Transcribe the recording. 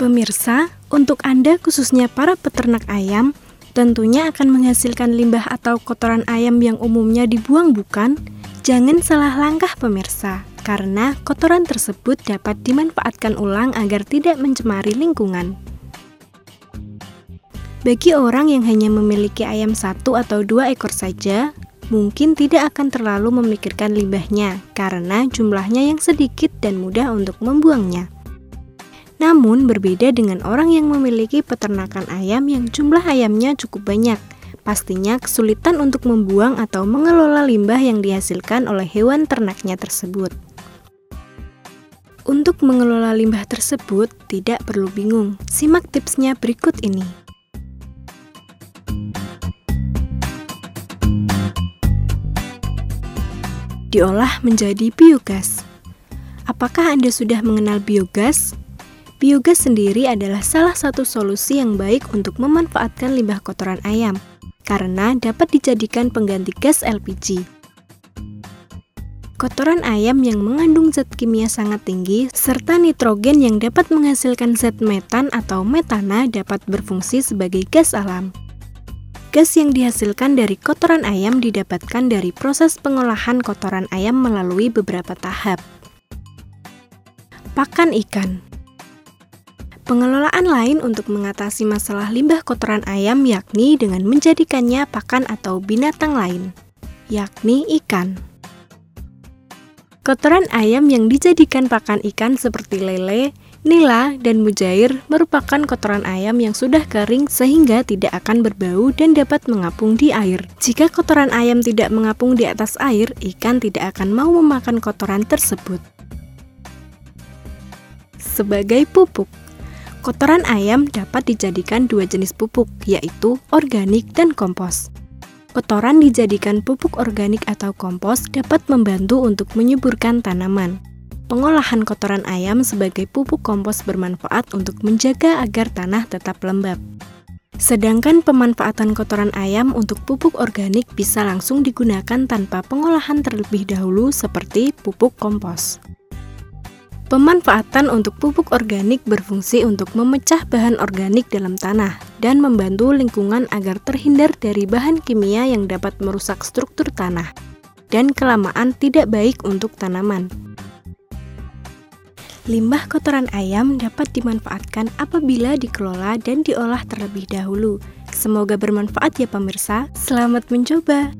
Pemirsa, untuk Anda khususnya para peternak ayam, tentunya akan menghasilkan limbah atau kotoran ayam yang umumnya dibuang bukan? Jangan salah langkah pemirsa, karena kotoran tersebut dapat dimanfaatkan ulang agar tidak mencemari lingkungan. Bagi orang yang hanya memiliki ayam satu atau dua ekor saja, mungkin tidak akan terlalu memikirkan limbahnya karena jumlahnya yang sedikit dan mudah untuk membuangnya. Namun berbeda dengan orang yang memiliki peternakan ayam yang jumlah ayamnya cukup banyak. Pastinya kesulitan untuk membuang atau mengelola limbah yang dihasilkan oleh hewan ternaknya tersebut. Untuk mengelola limbah tersebut, tidak perlu bingung. Simak tipsnya berikut ini. diolah menjadi biogas. Apakah Anda sudah mengenal biogas? Biogas sendiri adalah salah satu solusi yang baik untuk memanfaatkan limbah kotoran ayam, karena dapat dijadikan pengganti gas LPG. Kotoran ayam yang mengandung zat kimia sangat tinggi, serta nitrogen yang dapat menghasilkan zat metan atau metana dapat berfungsi sebagai gas alam. Gas yang dihasilkan dari kotoran ayam didapatkan dari proses pengolahan kotoran ayam melalui beberapa tahap. Pakan ikan Pengelolaan lain untuk mengatasi masalah limbah kotoran ayam yakni dengan menjadikannya pakan atau binatang lain, yakni ikan. Kotoran ayam yang dijadikan pakan ikan seperti lele, Nila dan mujair merupakan kotoran ayam yang sudah kering sehingga tidak akan berbau dan dapat mengapung di air. Jika kotoran ayam tidak mengapung di atas air, ikan tidak akan mau memakan kotoran tersebut. Sebagai pupuk, kotoran ayam dapat dijadikan dua jenis pupuk, yaitu organik dan kompos. Kotoran dijadikan pupuk organik atau kompos dapat membantu untuk menyuburkan tanaman. Pengolahan kotoran ayam sebagai pupuk kompos bermanfaat untuk menjaga agar tanah tetap lembab. Sedangkan pemanfaatan kotoran ayam untuk pupuk organik bisa langsung digunakan tanpa pengolahan terlebih dahulu seperti pupuk kompos. Pemanfaatan untuk pupuk organik berfungsi untuk memecah bahan organik dalam tanah dan membantu lingkungan agar terhindar dari bahan kimia yang dapat merusak struktur tanah dan kelamaan tidak baik untuk tanaman. Limbah kotoran ayam dapat dimanfaatkan apabila dikelola dan diolah terlebih dahulu. Semoga bermanfaat ya pemirsa. Selamat mencoba.